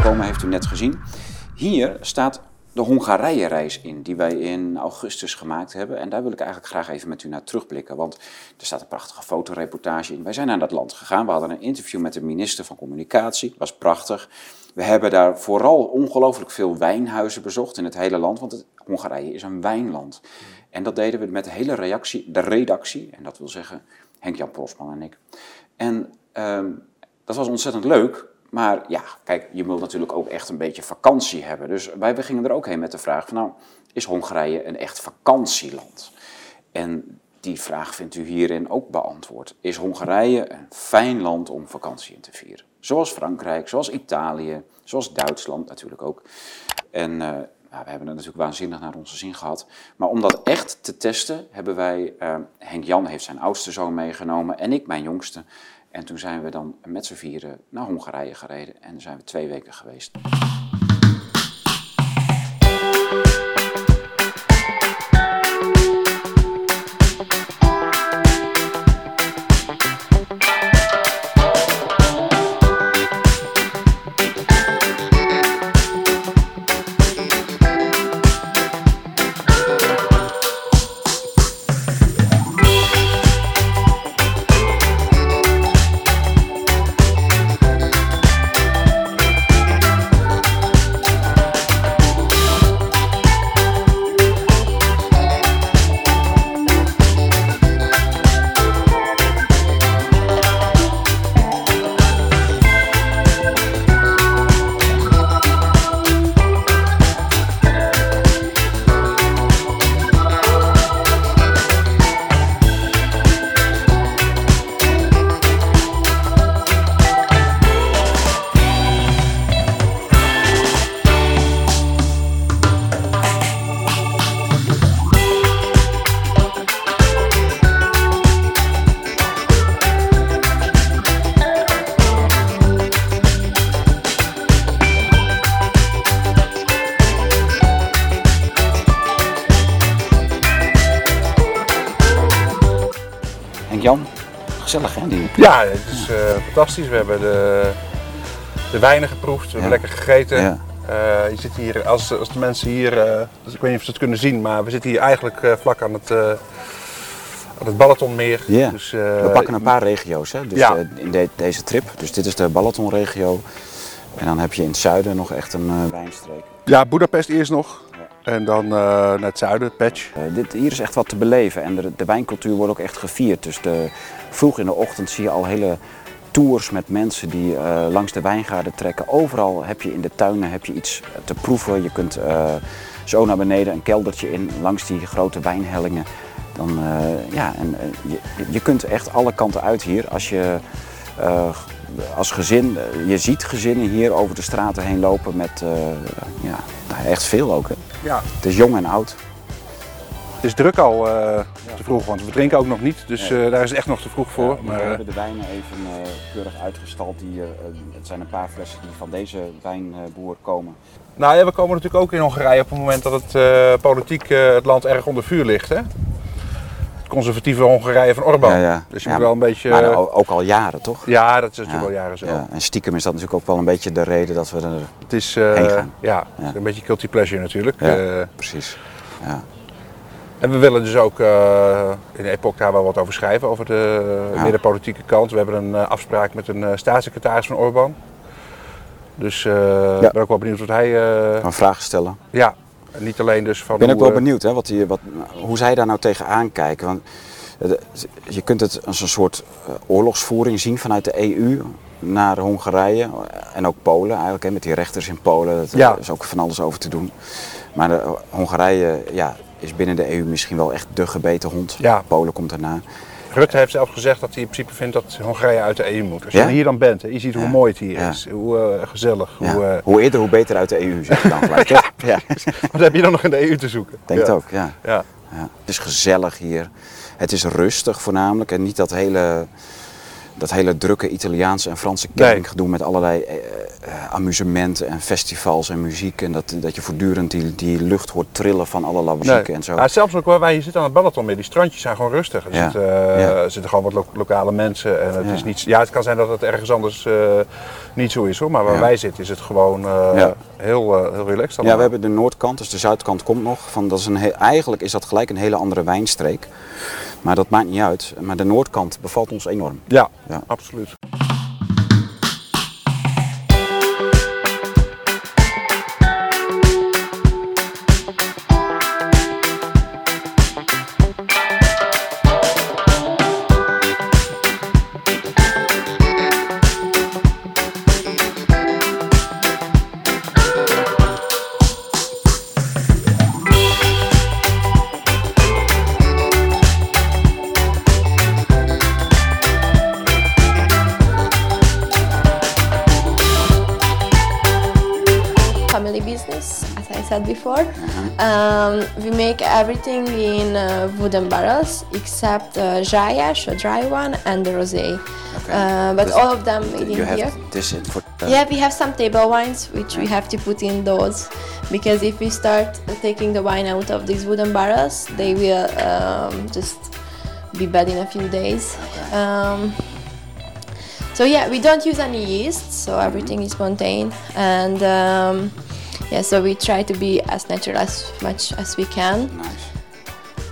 aangekomen, heeft u net gezien. Hier staat de Hongarije-reis in, die wij in augustus gemaakt hebben. En daar wil ik eigenlijk graag even met u naar terugblikken. Want er staat een prachtige fotoreportage in. Wij zijn naar dat land gegaan. We hadden een interview met de minister van Communicatie. was prachtig. We hebben daar vooral ongelooflijk veel wijnhuizen bezocht in het hele land. Want Hongarije is een wijnland. En dat deden we met de hele reactie, de redactie. En dat wil zeggen Henk-Jan Prosman en ik. En ehm, dat was ontzettend leuk. Maar ja, kijk, je wil natuurlijk ook echt een beetje vakantie hebben. Dus wij we gingen er ook heen met de vraag van nou, is Hongarije een echt vakantieland? En die vraag vindt u hierin ook beantwoord. Is Hongarije een fijn land om vakantie in te vieren? Zoals Frankrijk, zoals Italië, zoals Duitsland natuurlijk ook. En uh, we hebben het natuurlijk waanzinnig naar onze zin gehad. Maar om dat echt te testen, hebben wij, uh, Henk Jan heeft zijn oudste zoon meegenomen en ik mijn jongste. En toen zijn we dan met z'n vieren naar Hongarije gereden en zijn we twee weken geweest. Jan, gezellig hè? Die... Ja, het is uh, fantastisch. We hebben de, de wijnen geproefd, we hebben lekker gegeten. Ja. Uh, je zit hier, als, als de mensen hier, uh, dus ik weet niet of ze het kunnen zien, maar we zitten hier eigenlijk vlak aan het, aan het Balatonmeer. Dus, we pakken een paar regio's hè? Dus, ja. in de, deze trip. Dus dit is de Balatonregio. En dan heb je in het zuiden nog echt een wijnstreek. Ja, Budapest eerst nog. En dan uh, naar het zuiden, Patch. Uh, dit, hier is echt wat te beleven en de, de, wijncultuur wordt ook echt gevierd. Dus de, vroeg in de ochtend zie je al hele tours met mensen die uh, langs de wijngaarden trekken. Overal heb je in de tuinen heb je iets te proeven. Je kunt zo naar beneden een keldertje in, langs die grote wijnhellingen. Dan, ja, en, je, je kunt echt alle kanten uit hier als je als gezin, je ziet gezinnen hier over de straten heen lopen met ja, echt veel ook. Hè? Ja. Het is jong en oud. Het is druk al uh, te vroeg, want we drinken ook nog niet. Dus uh, daar is het echt nog te vroeg voor. Ja, maar, we hebben de wijnen even keurig uitgestald. Die, het zijn een paar flessen die van deze wijnboer komen. Nou ja, we komen natuurlijk ook in Hongarije op het moment dat het politiek het land erg onder vuur ligt. Hè? Conservatieve Hongarije van Orbán. Ja, ja. Dus je moet wel een beetje... Maar ook al jaren, toch? Ja, dat is natuurlijk al jaren zo. En stiekem is dat natuurlijk ook wel een beetje de reden dat we er het is, heen gaan. Ja, een beetje guilty pleasure natuurlijk. precies. Ja. En we willen dus ook uh, in de epoch daar wel wat over schrijven, over de middenpolitieke kant. We hebben een uh, afspraak met een uh, staatssecretaris van Orbán. Dus ik ben ook wel benieuwd wat hij... Een vraag stellen. Ja, niet alleen dus van... Ik ben ook wel benieuwd hè, wat die, wat, hoe zij daar nou tegenaan kijken. Want je kunt het als een soort oorlogsvoering zien vanuit de EU naar Hongarije en ook Polen eigenlijk, hè, met die rechters in Polen. Daar is ook van alles over te doen. Maar de, Hongarije, ja, is binnen de EU misschien wel echt de gebeten hond. Ja. Polen komt daarna. Rutte heeft zelf gezegd dat hij in principe vindt dat Hongarije uit de EU moet. Als je hier dan bent, hè, je ziet hoe mooi het hier is, hoe uh, gezellig. Hoe, uh... hoe eerder, hoe beter uit de EU, zeg dan gelijk. ja. Wat heb je dan nog in de EU te zoeken? Denk het ook, ja. Ja. Het is gezellig hier. Het is rustig voornamelijk en niet dat hele, dat hele drukke Italiaanse en Franse campinggedoe nee. met allerlei uh, amusementen en festivals en muziek. En dat, dat je voortdurend die, die lucht hoort trillen van allerlei muziek en zo. Ja, zelfs ook waar je zit aan het Balaton meer, die strandjes zijn gewoon rustig. Er, zitten, er zitten gewoon wat lokale mensen. En het, is niet, ja, het kan zijn dat het ergens anders niet zo is hoor. Maar waar wij zitten is het gewoon heel, heel relaxed. Allemaal. Ja, we hebben de noordkant, dus de zuidkant komt nog. Van, dat is een eigenlijk is dat gelijk een hele andere wijnstreek. Maar dat maakt niet uit. Maar de noordkant bevalt ons enorm. Ja, ja. I said before. Uh-huh. Um, we make everything in uh, wooden barrels except uh, Jayash, a dry one, and the rosé. Okay. Uh, but all of them made in here. This for, yeah, we have some table wines which we have to put in those because if we start taking the wine out of these wooden barrels, they will um, just be bad in a few days. Okay. Um, so yeah, we don't use any yeast, so everything is spontaneous and. Um, yeah, so we try to be as natural as much as we can. Nice.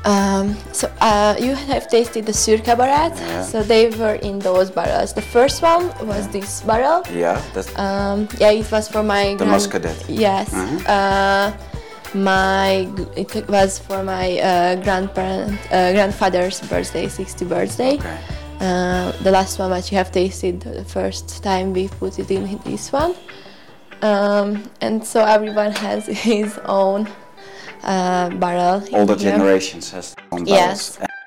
Um, so uh, you have tasted the Sur Cabaret. Yeah. So they were in those barrels. The first one was yeah. this barrel. Yeah, that's. Um, yeah, it was for my. The grand- Muscadet. Yes. Uh-huh. Uh, my it was for my uh, grandparent uh, grandfather's birthday, 60th birthday. Okay. Uh, the last one that you have tasted the first time we put it in this one. Um, and so everyone has his own uh, barrel. All the generations has their own barrels. Yes.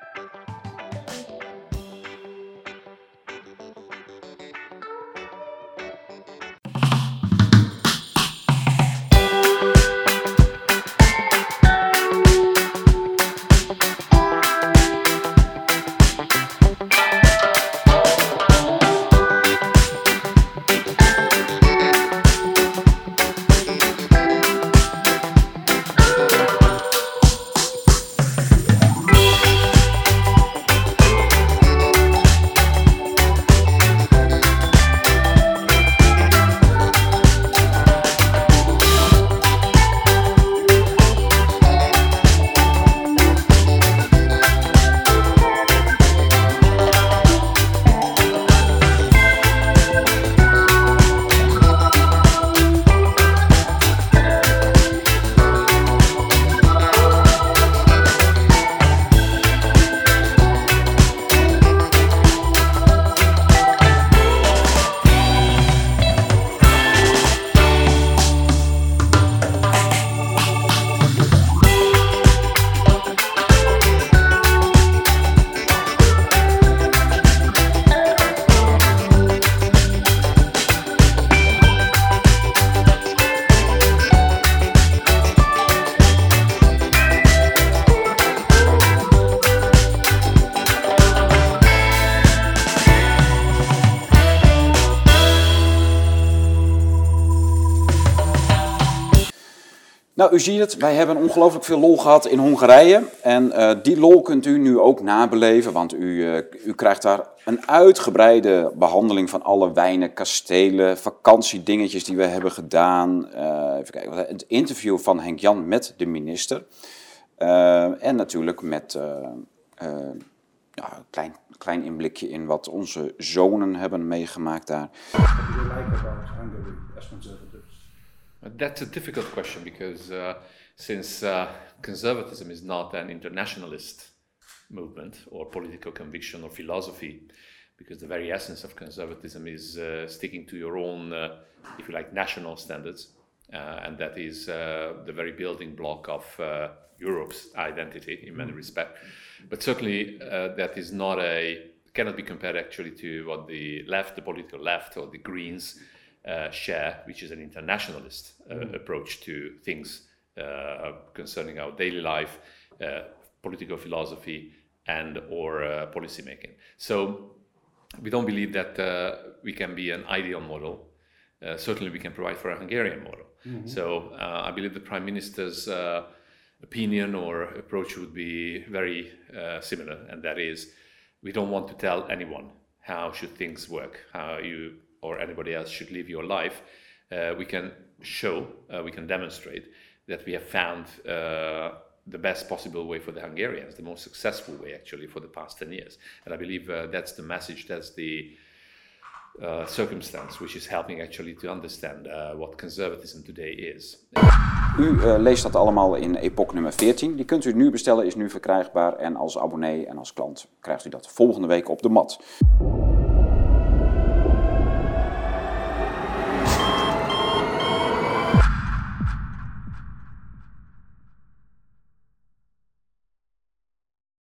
Nou, u ziet het, wij hebben ongelooflijk veel lol gehad in Hongarije. En uh, die lol kunt u nu ook nabeleven, want u, uh, u krijgt daar een uitgebreide behandeling van alle wijnen, kastelen, vakantiedingetjes die we hebben gedaan. Uh, even kijken, het interview van Henk Jan met de minister. en natuurlijk met een klein, klein inblikje in wat onze zonen hebben meegemaakt daar. That's a difficult question because uh, since uh, conservatism is not an internationalist movement or political conviction or philosophy, because the very essence of conservatism is uh, sticking to your own, uh, if you like, national standards, uh, and that is uh, the very building block of Europe's identity in many mm. respects. But certainly, that is not a cannot be compared actually to what the left, the political left, or the Greens uh, share, which is an internationalist uh, mm. approach to things uh, concerning our daily life, uh, political philosophy, and or uh, policy making. So we don't believe that we can be an ideal model. uh, certainly we can provide for a Hungarian model. Mm-hmm. So uh, I believe the Prime Minister's uh, opinion or approach would be very uh, similar, and that is we don't want to tell anyone how should things work, how you or anybody else should live your life. Uh, we can show, uh, we can demonstrate that we have found the best possible way for the Hungarians, the most successful way actually for the past 10 years. And I believe that's the message, that's the uh, circumstance, which is helping actually to understand uh, what conservatism today is. U uh, leest dat allemaal in Epoch nummer 14. Die kunt u nu bestellen, is nu verkrijgbaar. En als abonnee en als klant krijgt u dat volgende week op de mat.